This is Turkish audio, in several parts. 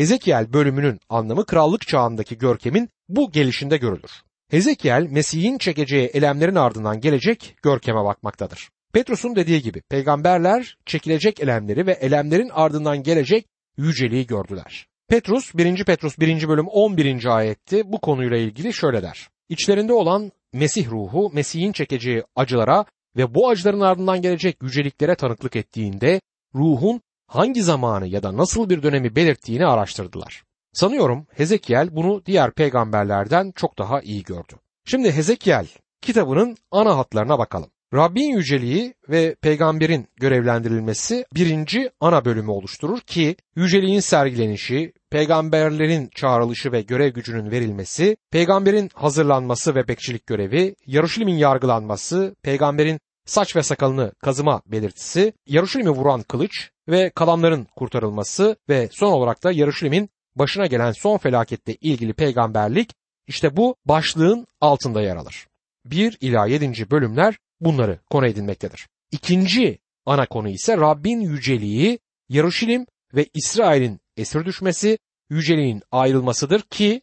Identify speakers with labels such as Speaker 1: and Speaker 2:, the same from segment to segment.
Speaker 1: Hezekiel bölümünün anlamı krallık çağındaki görkemin bu gelişinde görülür. Hezekiel Mesih'in çekeceği elemlerin ardından gelecek görkeme bakmaktadır. Petrus'un dediği gibi peygamberler çekilecek elemleri ve elemlerin ardından gelecek yüceliği gördüler. Petrus 1. Petrus 1. bölüm 11. ayetti bu konuyla ilgili şöyle der. İçlerinde olan Mesih ruhu Mesih'in çekeceği acılara ve bu acıların ardından gelecek yüceliklere tanıklık ettiğinde ruhun hangi zamanı ya da nasıl bir dönemi belirttiğini araştırdılar. Sanıyorum Hezekiel bunu diğer peygamberlerden çok daha iyi gördü. Şimdi Hezekiel kitabının ana hatlarına bakalım. Rabbin yüceliği ve peygamberin görevlendirilmesi birinci ana bölümü oluşturur ki yüceliğin sergilenişi, peygamberlerin çağrılışı ve görev gücünün verilmesi, peygamberin hazırlanması ve bekçilik görevi, Yaruşilim'in yargılanması, peygamberin saç ve sakalını kazıma belirtisi, Yaruşilim'i vuran kılıç ve kalanların kurtarılması ve son olarak da Yaruşilim'in başına gelen son felaketle ilgili peygamberlik işte bu başlığın altında yer alır. 1 ila 7. bölümler bunları konu edinmektedir. İkinci ana konu ise Rabbin yüceliği, Yaruşilim ve İsrail'in esir düşmesi, yüceliğin ayrılmasıdır ki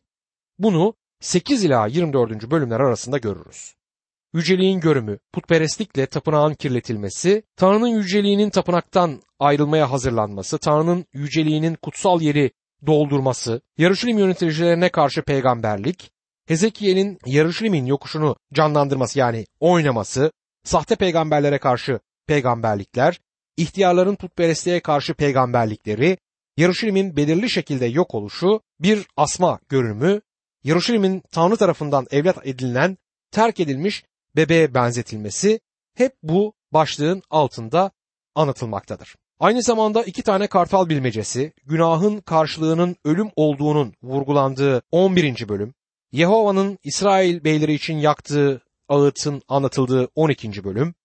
Speaker 1: bunu 8 ila 24. bölümler arasında görürüz. Yüceliğin görümü, putperestlikle tapınağın kirletilmesi, Tanrı'nın yüceliğinin tapınaktan ayrılmaya hazırlanması, Tanrı'nın yüceliğinin kutsal yeri doldurması, Yarışilim yöneticilerine karşı peygamberlik, Hezekiel'in Yarışilim'in yokuşunu canlandırması yani oynaması, sahte peygamberlere karşı peygamberlikler, ihtiyarların putperestliğe karşı peygamberlikleri, Yarışilim'in belirli şekilde yok oluşu, bir asma görünümü, Yarışilim'in Tanrı tarafından evlat edinilen, terk edilmiş bebeğe benzetilmesi hep bu başlığın altında anlatılmaktadır. Aynı zamanda iki tane kartal bilmecesi, günahın karşılığının ölüm olduğunun vurgulandığı 11. bölüm, Yehova'nın İsrail beyleri için yaktığı ağıtın anlatıldığı 12. bölüm,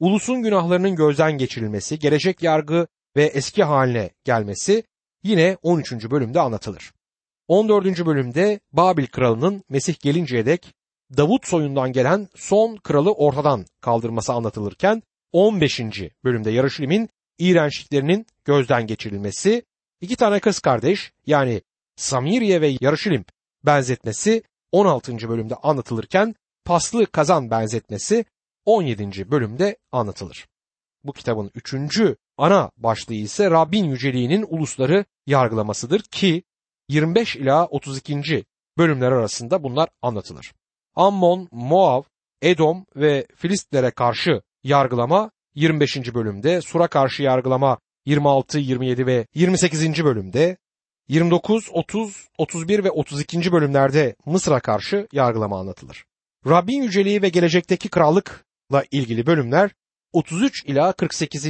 Speaker 1: ulusun günahlarının gözden geçirilmesi, gelecek yargı ve eski haline gelmesi yine 13. bölümde anlatılır. 14. bölümde Babil kralının Mesih gelinceye dek Davut soyundan gelen son kralı ortadan kaldırması anlatılırken 15. bölümde Yarışilim'in iğrençliklerinin gözden geçirilmesi, iki tane kız kardeş yani Samiriye ve Yarışilim benzetmesi 16. bölümde anlatılırken paslı kazan benzetmesi 17. bölümde anlatılır. Bu kitabın üçüncü ana başlığı ise Rabbin yüceliğinin ulusları yargılamasıdır ki 25 ila 32. bölümler arasında bunlar anlatılır. Ammon, Moav, Edom ve Filistlere karşı yargılama 25. bölümde, Sur'a karşı yargılama 26, 27 ve 28. bölümde, 29, 30, 31 ve 32. bölümlerde Mısır'a karşı yargılama anlatılır. Rabbin yüceliği ve gelecekteki krallıkla ilgili bölümler 33 ila 48.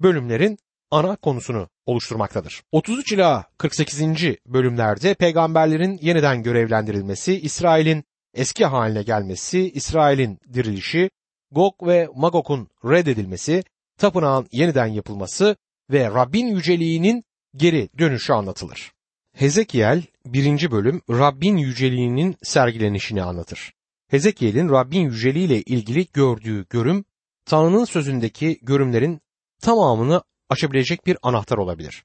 Speaker 1: bölümlerin ana konusunu oluşturmaktadır. 33 ila 48. bölümlerde peygamberlerin yeniden görevlendirilmesi, İsrail'in eski haline gelmesi, İsrail'in dirilişi, Gog ve Magog'un reddedilmesi, tapınağın yeniden yapılması ve Rabbin yüceliğinin geri dönüşü anlatılır. Hezekiel 1. bölüm Rabbin yüceliğinin sergilenişini anlatır. Hezekiel'in Rabbin yüceliğiyle ilgili gördüğü görüm, Tanrı'nın sözündeki görümlerin tamamını açabilecek bir anahtar olabilir.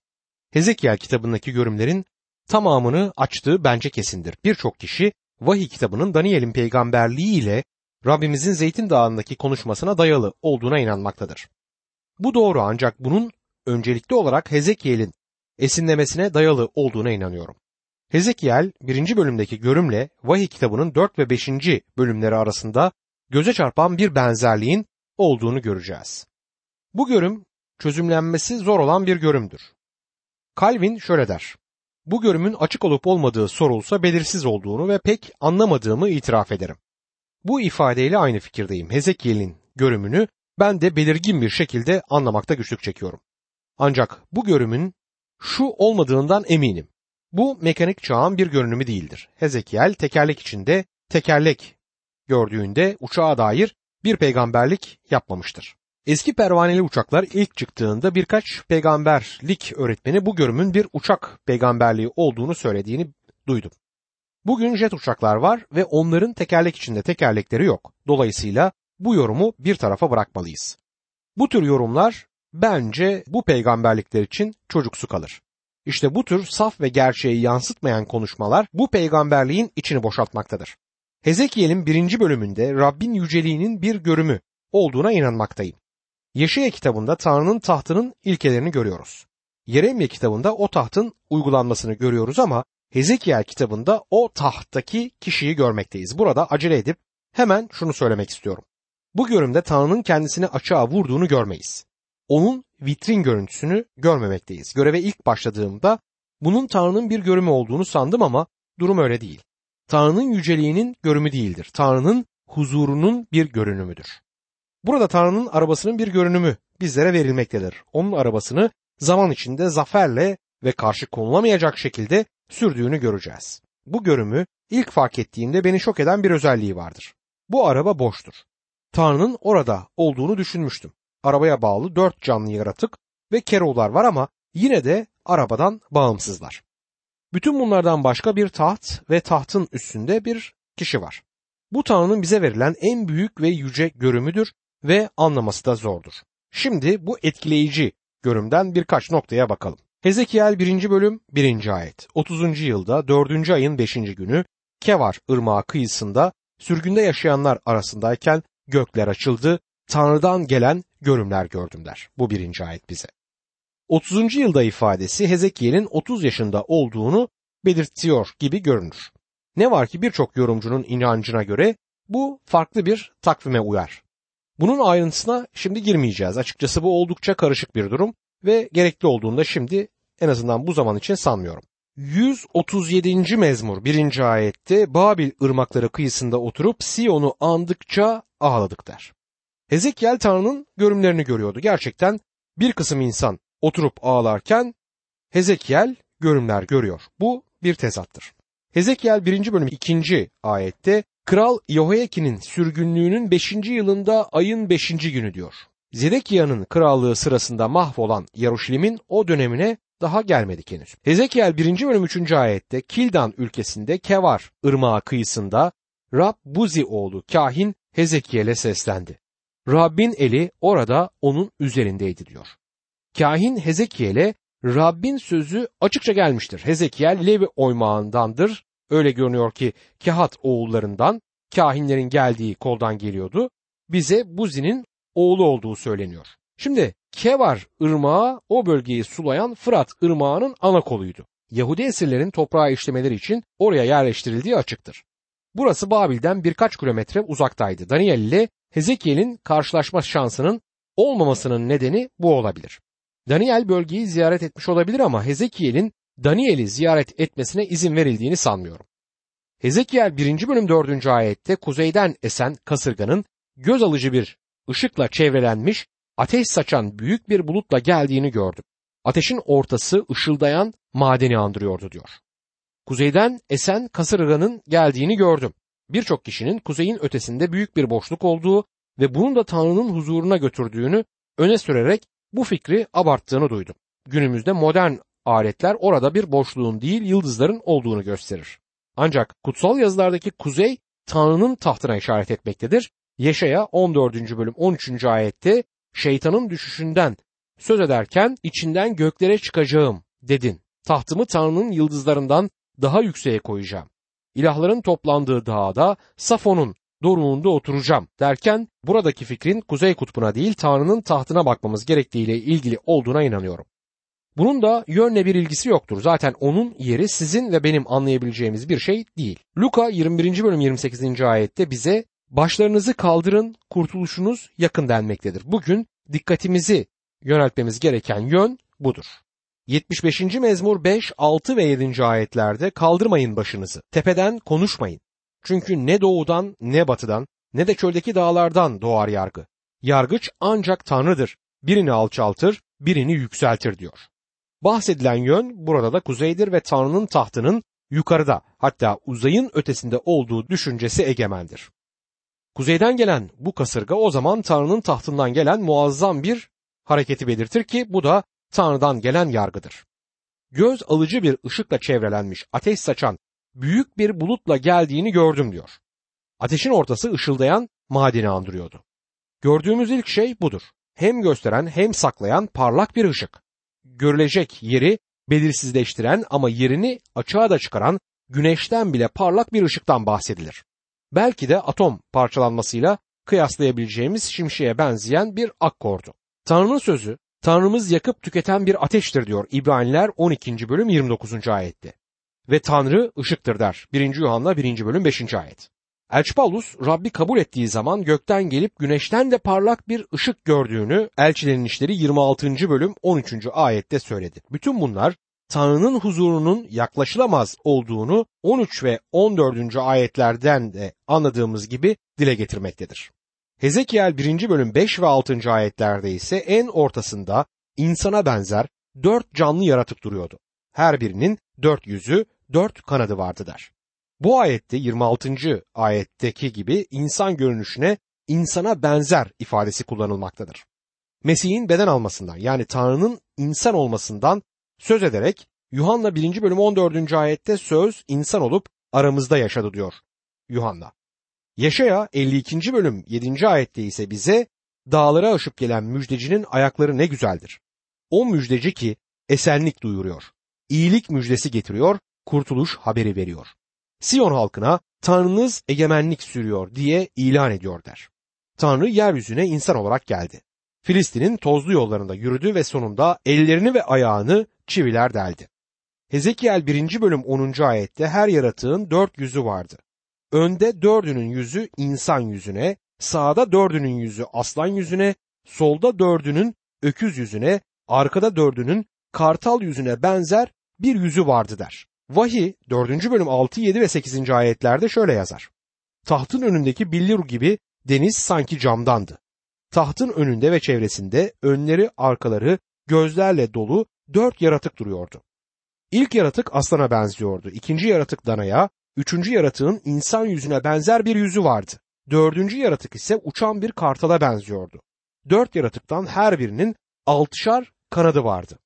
Speaker 1: Hezekiel kitabındaki görümlerin tamamını açtığı bence kesindir. Birçok kişi vahiy kitabının Daniel'in peygamberliği ile Rabbimizin Zeytin Dağı'ndaki konuşmasına dayalı olduğuna inanmaktadır. Bu doğru ancak bunun öncelikli olarak Hezekiel'in esinlemesine dayalı olduğuna inanıyorum. Hezekiel 1. bölümdeki görümle vahiy kitabının 4 ve 5. bölümleri arasında göze çarpan bir benzerliğin olduğunu göreceğiz. Bu görüm çözümlenmesi zor olan bir görümdür. Calvin şöyle der. Bu görümün açık olup olmadığı sorulsa belirsiz olduğunu ve pek anlamadığımı itiraf ederim. Bu ifadeyle aynı fikirdeyim. Hezekiel'in görümünü ben de belirgin bir şekilde anlamakta güçlük çekiyorum. Ancak bu görümün şu olmadığından eminim. Bu mekanik çağın bir görünümü değildir. Hezekiel tekerlek içinde tekerlek gördüğünde uçağa dair bir peygamberlik yapmamıştır. Eski pervaneli uçaklar ilk çıktığında birkaç peygamberlik öğretmeni bu görümün bir uçak peygamberliği olduğunu söylediğini duydum. Bugün jet uçaklar var ve onların tekerlek içinde tekerlekleri yok. Dolayısıyla bu yorumu bir tarafa bırakmalıyız. Bu tür yorumlar bence bu peygamberlikler için çocuksu kalır. İşte bu tür saf ve gerçeği yansıtmayan konuşmalar bu peygamberliğin içini boşaltmaktadır. Hezekiel'in birinci bölümünde Rabbin yüceliğinin bir görümü olduğuna inanmaktayım. Yeşaya kitabında Tanrı'nın tahtının ilkelerini görüyoruz. Yeremye kitabında o tahtın uygulanmasını görüyoruz ama Hezekiel kitabında o tahttaki kişiyi görmekteyiz. Burada acele edip hemen şunu söylemek istiyorum. Bu görümde Tanrı'nın kendisini açığa vurduğunu görmeyiz. Onun vitrin görüntüsünü görmemekteyiz. Göreve ilk başladığımda bunun Tanrı'nın bir görümü olduğunu sandım ama durum öyle değil. Tanrı'nın yüceliğinin görümü değildir. Tanrı'nın huzurunun bir görünümüdür. Burada Tanrı'nın arabasının bir görünümü bizlere verilmektedir. Onun arabasını zaman içinde zaferle ve karşı konulamayacak şekilde sürdüğünü göreceğiz. Bu görümü ilk fark ettiğimde beni şok eden bir özelliği vardır. Bu araba boştur. Tanrı'nın orada olduğunu düşünmüştüm. Arabaya bağlı dört canlı yaratık ve kerolar var ama yine de arabadan bağımsızlar. Bütün bunlardan başka bir taht ve tahtın üstünde bir kişi var. Bu Tanrı'nın bize verilen en büyük ve yüce görümüdür ve anlaması da zordur. Şimdi bu etkileyici görümden birkaç noktaya bakalım. Hezekiel 1. bölüm 1. ayet 30. yılda 4. ayın 5. günü Kevar ırmağı kıyısında sürgünde yaşayanlar arasındayken gökler açıldı, Tanrı'dan gelen görümler gördüm der. Bu birinci ayet bize. 30. yılda ifadesi Hezekiel'in 30 yaşında olduğunu belirtiyor gibi görünür. Ne var ki birçok yorumcunun inancına göre bu farklı bir takvime uyar. Bunun ayrıntısına şimdi girmeyeceğiz. Açıkçası bu oldukça karışık bir durum ve gerekli olduğunda şimdi en azından bu zaman için sanmıyorum. 137. mezmur 1. ayette Babil ırmakları kıyısında oturup Siyon'u andıkça ağladık der. Hezekiel Tanrı'nın görümlerini görüyordu. Gerçekten bir kısım insan oturup ağlarken Hezekiel görümler görüyor. Bu bir tezattır. Hezekiel 1. bölüm 2. ayette Kral Yehoyakin'in sürgünlüğünün 5. yılında ayın 5. günü diyor. Zedekia'nın krallığı sırasında mahvolan Yaruşilim'in o dönemine daha gelmedik henüz. Hezekiel 1. bölüm 3. ayette Kildan ülkesinde Kevar ırmağı kıyısında Rab Buzi oğlu kahin Hezekiel'e seslendi. Rabbin eli orada onun üzerindeydi diyor. Kahin Hezekiel'e Rabbin sözü açıkça gelmiştir. Hezekiel Levi oymağındandır. Öyle görünüyor ki Kehat oğullarından kahinlerin geldiği koldan geliyordu. Bize Buzi'nin oğlu olduğu söyleniyor. Şimdi Kevar ırmağı o bölgeyi sulayan Fırat ırmağının ana koluydu. Yahudi esirlerin toprağa işlemeleri için oraya yerleştirildiği açıktır. Burası Babil'den birkaç kilometre uzaktaydı. Daniel ile Hezekiel'in karşılaşma şansının olmamasının nedeni bu olabilir. Daniel bölgeyi ziyaret etmiş olabilir ama Hezekiel'in Daniel'i ziyaret etmesine izin verildiğini sanmıyorum. Hezekiel 1. bölüm 4. ayette kuzeyden esen kasırganın göz alıcı bir ışıkla çevrelenmiş ateş saçan büyük bir bulutla geldiğini gördüm. Ateşin ortası ışıldayan madeni andırıyordu diyor. Kuzeyden esen kasırganın geldiğini gördüm. Birçok kişinin kuzeyin ötesinde büyük bir boşluk olduğu ve bunun da Tanrı'nın huzuruna götürdüğünü öne sürerek bu fikri abarttığını duydum. Günümüzde modern aletler orada bir boşluğun değil yıldızların olduğunu gösterir. Ancak kutsal yazılardaki kuzey Tanrı'nın tahtına işaret etmektedir. Yeşaya 14. bölüm 13. ayette şeytanın düşüşünden söz ederken içinden göklere çıkacağım dedin. Tahtımı Tanrı'nın yıldızlarından daha yükseğe koyacağım. İlahların toplandığı dağda Safon'un doruğunda oturacağım derken buradaki fikrin kuzey kutbuna değil Tanrı'nın tahtına bakmamız gerektiğiyle ilgili olduğuna inanıyorum. Bunun da yönle bir ilgisi yoktur. Zaten onun yeri sizin ve benim anlayabileceğimiz bir şey değil. Luka 21. bölüm 28. ayette bize başlarınızı kaldırın kurtuluşunuz yakın denmektedir. Bugün dikkatimizi yöneltmemiz gereken yön budur. 75. mezmur 5, 6 ve 7. ayetlerde kaldırmayın başınızı, tepeden konuşmayın. Çünkü ne doğudan ne batıdan ne de çöldeki dağlardan doğar yargı. Yargıç ancak Tanrı'dır. Birini alçaltır, birini yükseltir diyor. Bahsedilen yön burada da kuzeydir ve Tanrı'nın tahtının yukarıda hatta uzayın ötesinde olduğu düşüncesi egemendir. Kuzeyden gelen bu kasırga o zaman Tanrı'nın tahtından gelen muazzam bir hareketi belirtir ki bu da Tanrı'dan gelen yargıdır. Göz alıcı bir ışıkla çevrelenmiş ateş saçan büyük bir bulutla geldiğini gördüm diyor. Ateşin ortası ışıldayan madeni andırıyordu. Gördüğümüz ilk şey budur. Hem gösteren hem saklayan parlak bir ışık. Görülecek yeri belirsizleştiren ama yerini açığa da çıkaran güneşten bile parlak bir ışıktan bahsedilir. Belki de atom parçalanmasıyla kıyaslayabileceğimiz şimşeğe benzeyen bir akkordu. Tanrı'nın sözü, Tanrımız yakıp tüketen bir ateştir diyor İbraniler 12. bölüm 29. ayette. Ve Tanrı ışıktır der 1. Yuhanna 1. bölüm 5. ayet. Elçi Paulus Rabbi kabul ettiği zaman gökten gelip güneşten de parlak bir ışık gördüğünü Elçilerin İşleri 26. bölüm 13. ayette söyledi. Bütün bunlar Tanrı'nın huzurunun yaklaşılamaz olduğunu 13 ve 14. ayetlerden de anladığımız gibi dile getirmektedir. Hezekiel 1. bölüm 5 ve 6. ayetlerde ise en ortasında insana benzer dört canlı yaratık duruyordu. Her birinin dört yüzü, dört kanadı vardı der. Bu ayette 26. ayetteki gibi insan görünüşüne insana benzer ifadesi kullanılmaktadır. Mesih'in beden almasından yani Tanrı'nın insan olmasından söz ederek Yuhanna 1. bölüm 14. ayette söz insan olup aramızda yaşadı diyor Yuhanna. Yaşaya 52. bölüm 7. ayette ise bize dağlara aşıp gelen müjdecinin ayakları ne güzeldir. O müjdeci ki esenlik duyuruyor, iyilik müjdesi getiriyor, kurtuluş haberi veriyor. Siyon halkına Tanrınız egemenlik sürüyor diye ilan ediyor der. Tanrı yeryüzüne insan olarak geldi. Filistin'in tozlu yollarında yürüdü ve sonunda ellerini ve ayağını çiviler deldi. Hezekiel 1. bölüm 10. ayette her yaratığın dört yüzü vardı. Önde dördünün yüzü insan yüzüne, sağda dördünün yüzü aslan yüzüne, solda dördünün öküz yüzüne, arkada dördünün kartal yüzüne benzer bir yüzü vardı der. Vahiy 4. bölüm 6, 7 ve 8. ayetlerde şöyle yazar. Tahtın önündeki billur gibi deniz sanki camdandı. Tahtın önünde ve çevresinde önleri arkaları gözlerle dolu dört yaratık duruyordu. İlk yaratık aslana benziyordu. İkinci yaratık danaya, üçüncü yaratığın insan yüzüne benzer bir yüzü vardı. Dördüncü yaratık ise uçan bir kartala benziyordu. Dört yaratıktan her birinin altışar kanadı vardı.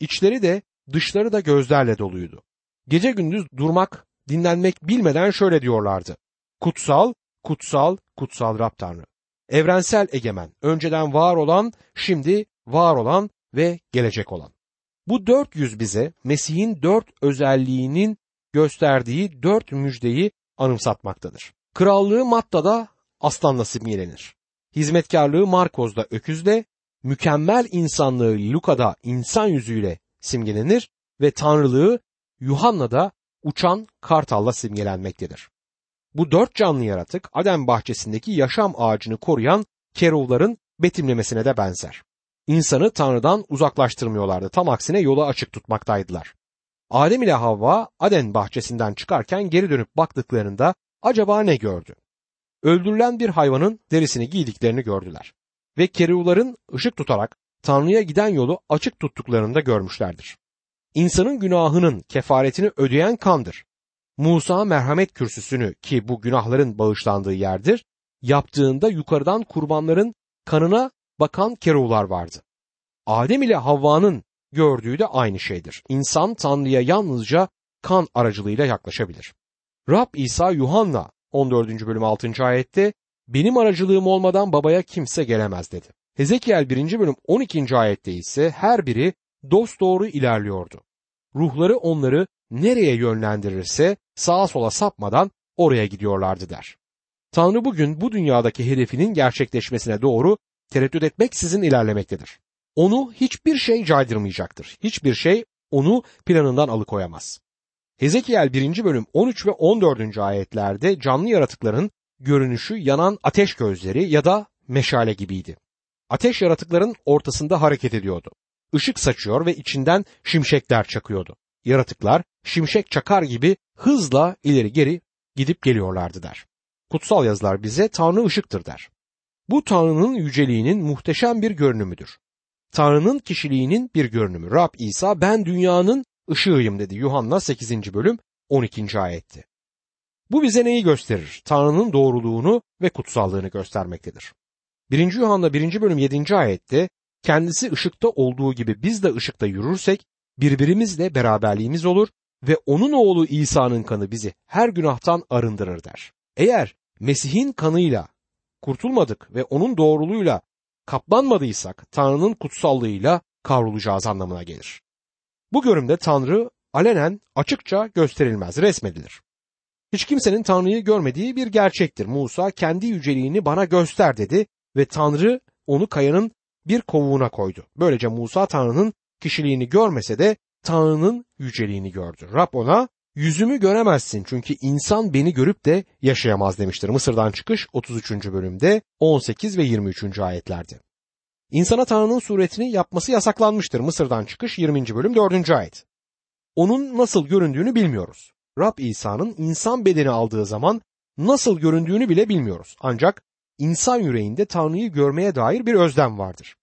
Speaker 1: İçleri de dışları da gözlerle doluydu. Gece gündüz durmak, dinlenmek bilmeden şöyle diyorlardı. Kutsal, kutsal, kutsal Rab Tanrı. Evrensel egemen, önceden var olan, şimdi var olan ve gelecek olan. Bu dört yüz bize Mesih'in dört özelliğinin gösterdiği dört müjdeyi anımsatmaktadır. Krallığı Matta'da aslanla simgelenir. Hizmetkarlığı Markoz'da öküzle, mükemmel insanlığı Luka'da insan yüzüyle simgelenir ve tanrılığı Yuhanna'da uçan kartalla simgelenmektedir. Bu dört canlı yaratık Adem bahçesindeki yaşam ağacını koruyan keruvların betimlemesine de benzer. İnsanı Tanrı'dan uzaklaştırmıyorlardı. Tam aksine yolu açık tutmaktaydılar. Adem ile Havva Aden bahçesinden çıkarken geri dönüp baktıklarında acaba ne gördü? Öldürülen bir hayvanın derisini giydiklerini gördüler. Ve keruvların ışık tutarak Tanrı'ya giden yolu açık tuttuklarını da görmüşlerdir. İnsanın günahının kefaretini ödeyen kandır. Musa merhamet kürsüsünü ki bu günahların bağışlandığı yerdir, yaptığında yukarıdan kurbanların kanına bakan keruvlar vardı. Adem ile Havva'nın gördüğü de aynı şeydir. İnsan Tanrı'ya yalnızca kan aracılığıyla yaklaşabilir. Rab İsa Yuhanna 14. bölüm 6. ayette benim aracılığım olmadan babaya kimse gelemez dedi. Hezekiel 1. bölüm 12. ayette ise her biri dost doğru ilerliyordu. Ruhları onları nereye yönlendirirse sağa sola sapmadan oraya gidiyorlardı der. Tanrı bugün bu dünyadaki hedefinin gerçekleşmesine doğru tereddüt etmeksizin ilerlemektedir. Onu hiçbir şey caydırmayacaktır. Hiçbir şey onu planından alıkoyamaz. Hezekiel 1. bölüm 13 ve 14. ayetlerde canlı yaratıkların görünüşü yanan ateş gözleri ya da meşale gibiydi. Ateş yaratıkların ortasında hareket ediyordu. Işık saçıyor ve içinden şimşekler çakıyordu. Yaratıklar şimşek çakar gibi hızla ileri geri gidip geliyorlardı der. Kutsal yazılar bize Tanrı ışıktır der. Bu Tanrı'nın yüceliğinin muhteşem bir görünümüdür. Tanrı'nın kişiliğinin bir görünümü. Rab İsa ben dünyanın ışığıyım dedi Yuhanna 8. bölüm 12. ayetti. Bu bize neyi gösterir? Tanrı'nın doğruluğunu ve kutsallığını göstermektedir. 1. Yuhanna 1. bölüm 7. ayette kendisi ışıkta olduğu gibi biz de ışıkta yürürsek birbirimizle beraberliğimiz olur ve onun oğlu İsa'nın kanı bizi her günahtan arındırır der. Eğer Mesih'in kanıyla kurtulmadık ve onun doğruluğuyla kaplanmadıysak Tanrı'nın kutsallığıyla kavrulacağız anlamına gelir. Bu görümde Tanrı alenen açıkça gösterilmez, resmedilir. Hiç kimsenin Tanrı'yı görmediği bir gerçektir. Musa kendi yüceliğini bana göster dedi ve Tanrı onu kayanın bir kovuğuna koydu. Böylece Musa Tanrı'nın kişiliğini görmese de Tanrı'nın yüceliğini gördü. Rab ona yüzümü göremezsin çünkü insan beni görüp de yaşayamaz demiştir. Mısır'dan çıkış 33. bölümde 18 ve 23. ayetlerde. İnsana Tanrı'nın suretini yapması yasaklanmıştır. Mısır'dan çıkış 20. bölüm 4. ayet. Onun nasıl göründüğünü bilmiyoruz. Rab İsa'nın insan bedeni aldığı zaman nasıl göründüğünü bile bilmiyoruz. Ancak insan yüreğinde Tanrı'yı görmeye dair bir özlem vardır.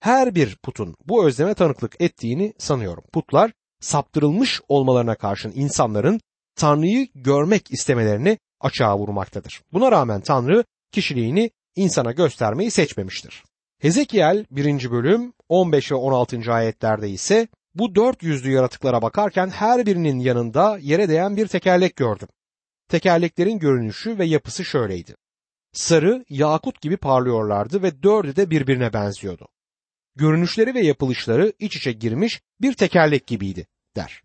Speaker 1: Her bir putun bu özleme tanıklık ettiğini sanıyorum. Putlar saptırılmış olmalarına karşın insanların Tanrı'yı görmek istemelerini açığa vurmaktadır. Buna rağmen Tanrı kişiliğini insana göstermeyi seçmemiştir. Hezekiel 1. bölüm 15 ve 16. ayetlerde ise bu dört yüzlü yaratıklara bakarken her birinin yanında yere değen bir tekerlek gördüm. Tekerleklerin görünüşü ve yapısı şöyleydi. Sarı, yakut gibi parlıyorlardı ve dördü de birbirine benziyordu. Görünüşleri ve yapılışları iç içe girmiş bir tekerlek gibiydi der.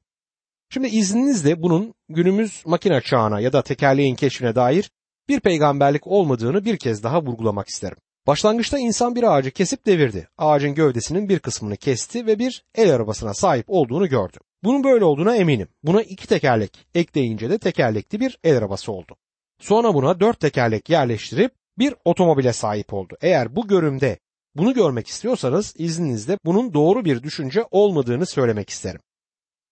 Speaker 1: Şimdi izninizle bunun günümüz makine çağına ya da tekerleğin keşfine dair bir peygamberlik olmadığını bir kez daha vurgulamak isterim. Başlangıçta insan bir ağacı kesip devirdi. Ağacın gövdesinin bir kısmını kesti ve bir el arabasına sahip olduğunu gördü. Bunun böyle olduğuna eminim. Buna iki tekerlek ekleyince de tekerlekli bir el arabası oldu. Sonra buna dört tekerlek yerleştirip bir otomobile sahip oldu. Eğer bu görümde bunu görmek istiyorsanız izninizle bunun doğru bir düşünce olmadığını söylemek isterim.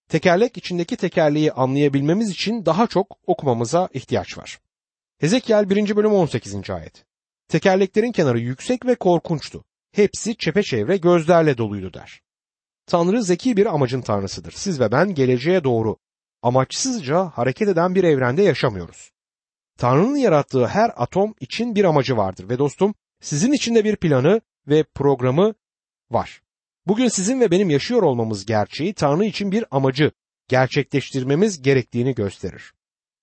Speaker 1: Tekerlek içindeki tekerleği anlayabilmemiz için daha çok okumamıza ihtiyaç var. Hezekiel 1. bölüm 18. ayet. Tekerleklerin kenarı yüksek ve korkunçtu. Hepsi çepeçevre gözlerle doluydu der. Tanrı zeki bir amacın tanrısıdır. Siz ve ben geleceğe doğru amaçsızca hareket eden bir evrende yaşamıyoruz. Tanrı'nın yarattığı her atom için bir amacı vardır ve dostum sizin için de bir planı ve programı var. Bugün sizin ve benim yaşıyor olmamız gerçeği Tanrı için bir amacı gerçekleştirmemiz gerektiğini gösterir.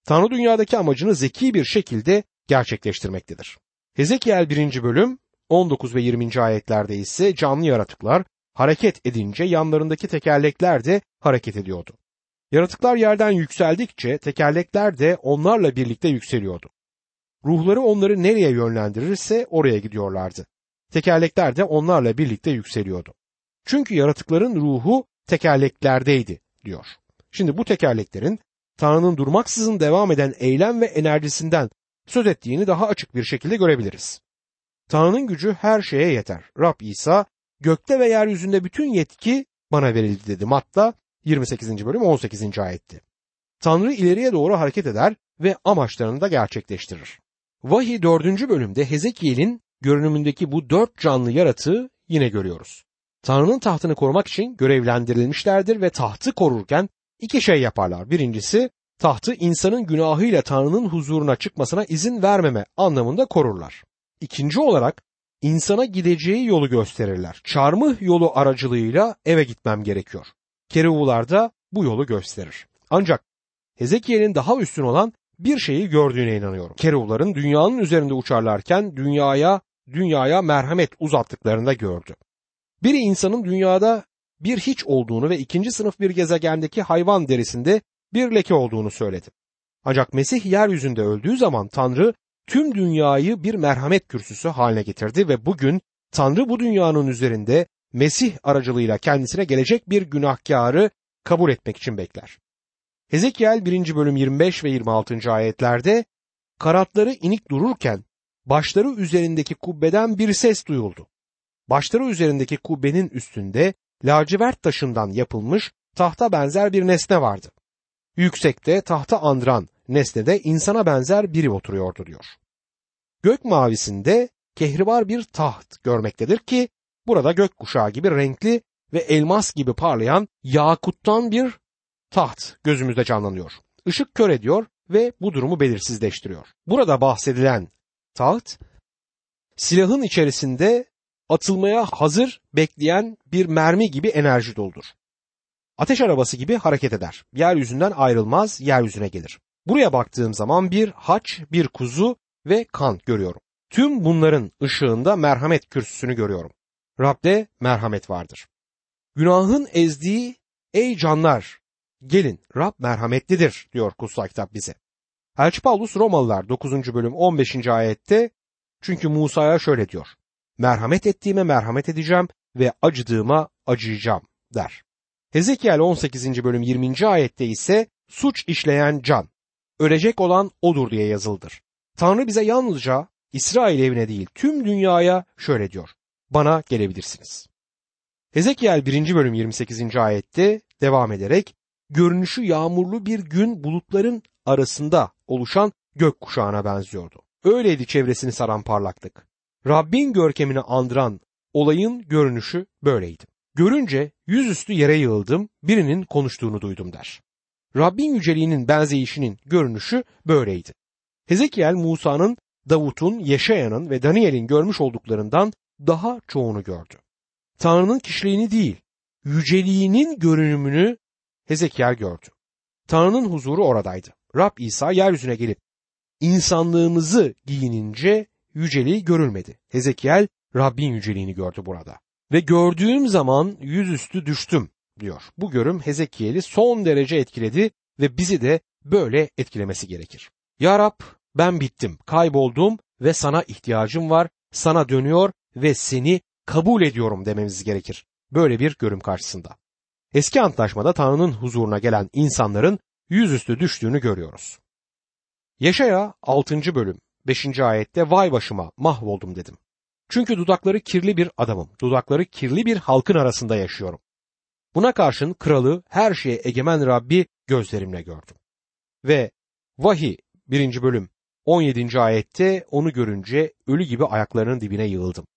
Speaker 1: Tanrı dünyadaki amacını zeki bir şekilde gerçekleştirmektedir. Hezekiel 1. bölüm 19 ve 20. ayetlerde ise canlı yaratıklar hareket edince yanlarındaki tekerlekler de hareket ediyordu. Yaratıklar yerden yükseldikçe tekerlekler de onlarla birlikte yükseliyordu. Ruhları onları nereye yönlendirirse oraya gidiyorlardı. Tekerlekler de onlarla birlikte yükseliyordu. Çünkü yaratıkların ruhu tekerleklerdeydi diyor. Şimdi bu tekerleklerin Tanrı'nın durmaksızın devam eden eylem ve enerjisinden söz ettiğini daha açık bir şekilde görebiliriz. Tanrı'nın gücü her şeye yeter. Rab İsa gökte ve yeryüzünde bütün yetki bana verildi dedi. Matta 28. bölüm 18. ayetti. Tanrı ileriye doğru hareket eder ve amaçlarını da gerçekleştirir. Vahiy 4. bölümde Hezekiel'in görünümündeki bu dört canlı yaratığı yine görüyoruz. Tanrı'nın tahtını korumak için görevlendirilmişlerdir ve tahtı korurken iki şey yaparlar. Birincisi tahtı insanın günahıyla Tanrı'nın huzuruna çıkmasına izin vermeme anlamında korurlar. İkinci olarak insana gideceği yolu gösterirler. Çarmıh yolu aracılığıyla eve gitmem gerekiyor. Keruvular da bu yolu gösterir. Ancak Hezekiel'in daha üstün olan bir şeyi gördüğüne inanıyorum. Keruvların dünyanın üzerinde uçarlarken dünyaya dünyaya merhamet uzattıklarında gördü. Biri insanın dünyada bir hiç olduğunu ve ikinci sınıf bir gezegendeki hayvan derisinde bir leke olduğunu söyledi. Ancak Mesih yeryüzünde öldüğü zaman Tanrı tüm dünyayı bir merhamet kürsüsü haline getirdi ve bugün Tanrı bu dünyanın üzerinde Mesih aracılığıyla kendisine gelecek bir günahkarı kabul etmek için bekler. Hezekiel 1. bölüm 25 ve 26. ayetlerde karatları inik dururken başları üzerindeki kubbeden bir ses duyuldu. Başları üzerindeki kubbenin üstünde lacivert taşından yapılmış tahta benzer bir nesne vardı. Yüksekte tahta andıran nesnede insana benzer biri oturuyordu diyor. Gök mavisinde kehribar bir taht görmektedir ki burada gök kuşağı gibi renkli ve elmas gibi parlayan yakuttan bir taht gözümüzde canlanıyor. Işık kör ediyor ve bu durumu belirsizleştiriyor. Burada bahsedilen taht silahın içerisinde atılmaya hazır bekleyen bir mermi gibi enerji doldur. Ateş arabası gibi hareket eder. Yeryüzünden ayrılmaz, yeryüzüne gelir. Buraya baktığım zaman bir haç, bir kuzu ve kan görüyorum. Tüm bunların ışığında merhamet kürsüsünü görüyorum. Rab'de merhamet vardır. Günahın ezdiği Ey canlar gelin Rab merhametlidir diyor kutsal kitap bize. Elçi Paulus Romalılar 9. bölüm 15. ayette çünkü Musa'ya şöyle diyor. Merhamet ettiğime merhamet edeceğim ve acıdığıma acıyacağım der. Hezekiel 18. bölüm 20. ayette ise suç işleyen can, ölecek olan odur diye yazıldır. Tanrı bize yalnızca İsrail evine değil tüm dünyaya şöyle diyor. Bana gelebilirsiniz. Hezekiel 1. bölüm 28. ayette devam ederek görünüşü yağmurlu bir gün bulutların arasında oluşan gök kuşağına benziyordu. Öyleydi çevresini saran parlaklık. Rabbin görkemini andıran olayın görünüşü böyleydi. Görünce yüzüstü yere yığıldım, birinin konuştuğunu duydum der. Rabbin yüceliğinin benzeyişinin görünüşü böyleydi. Hezekiel Musa'nın, Davut'un, Yeşaya'nın ve Daniel'in görmüş olduklarından daha çoğunu gördü. Tanrı'nın kişiliğini değil, yüceliğinin görünümünü Hezekiel gördü. Tanrı'nın huzuru oradaydı. Rab İsa yeryüzüne gelip insanlığımızı giyinince yüceliği görülmedi. Hezekiel Rabbin yüceliğini gördü burada. Ve gördüğüm zaman yüzüstü düştüm diyor. Bu görüm Hezekiel'i son derece etkiledi ve bizi de böyle etkilemesi gerekir. Ya Rab ben bittim, kayboldum ve sana ihtiyacım var, sana dönüyor ve seni kabul ediyorum dememiz gerekir. Böyle bir görüm karşısında. Eski antlaşmada Tanrı'nın huzuruna gelen insanların yüzüstü düştüğünü görüyoruz. Yaşaya 6. bölüm 5. ayette vay başıma mahvoldum dedim. Çünkü dudakları kirli bir adamım, dudakları kirli bir halkın arasında yaşıyorum. Buna karşın kralı her şeye egemen Rabbi gözlerimle gördüm. Ve vahiy 1. bölüm 17. ayette onu görünce ölü gibi ayaklarının dibine yığıldım.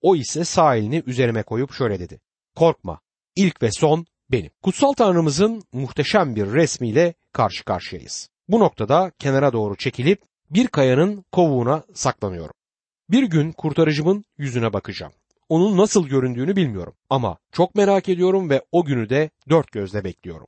Speaker 1: O ise sağ elini üzerime koyup şöyle dedi. Korkma, ilk ve son benim. Kutsal Tanrımızın muhteşem bir resmiyle karşı karşıyayız. Bu noktada kenara doğru çekilip bir kayanın kovuğuna saklanıyorum. Bir gün kurtarıcımın yüzüne bakacağım. Onun nasıl göründüğünü bilmiyorum ama çok merak ediyorum ve o günü de dört gözle bekliyorum.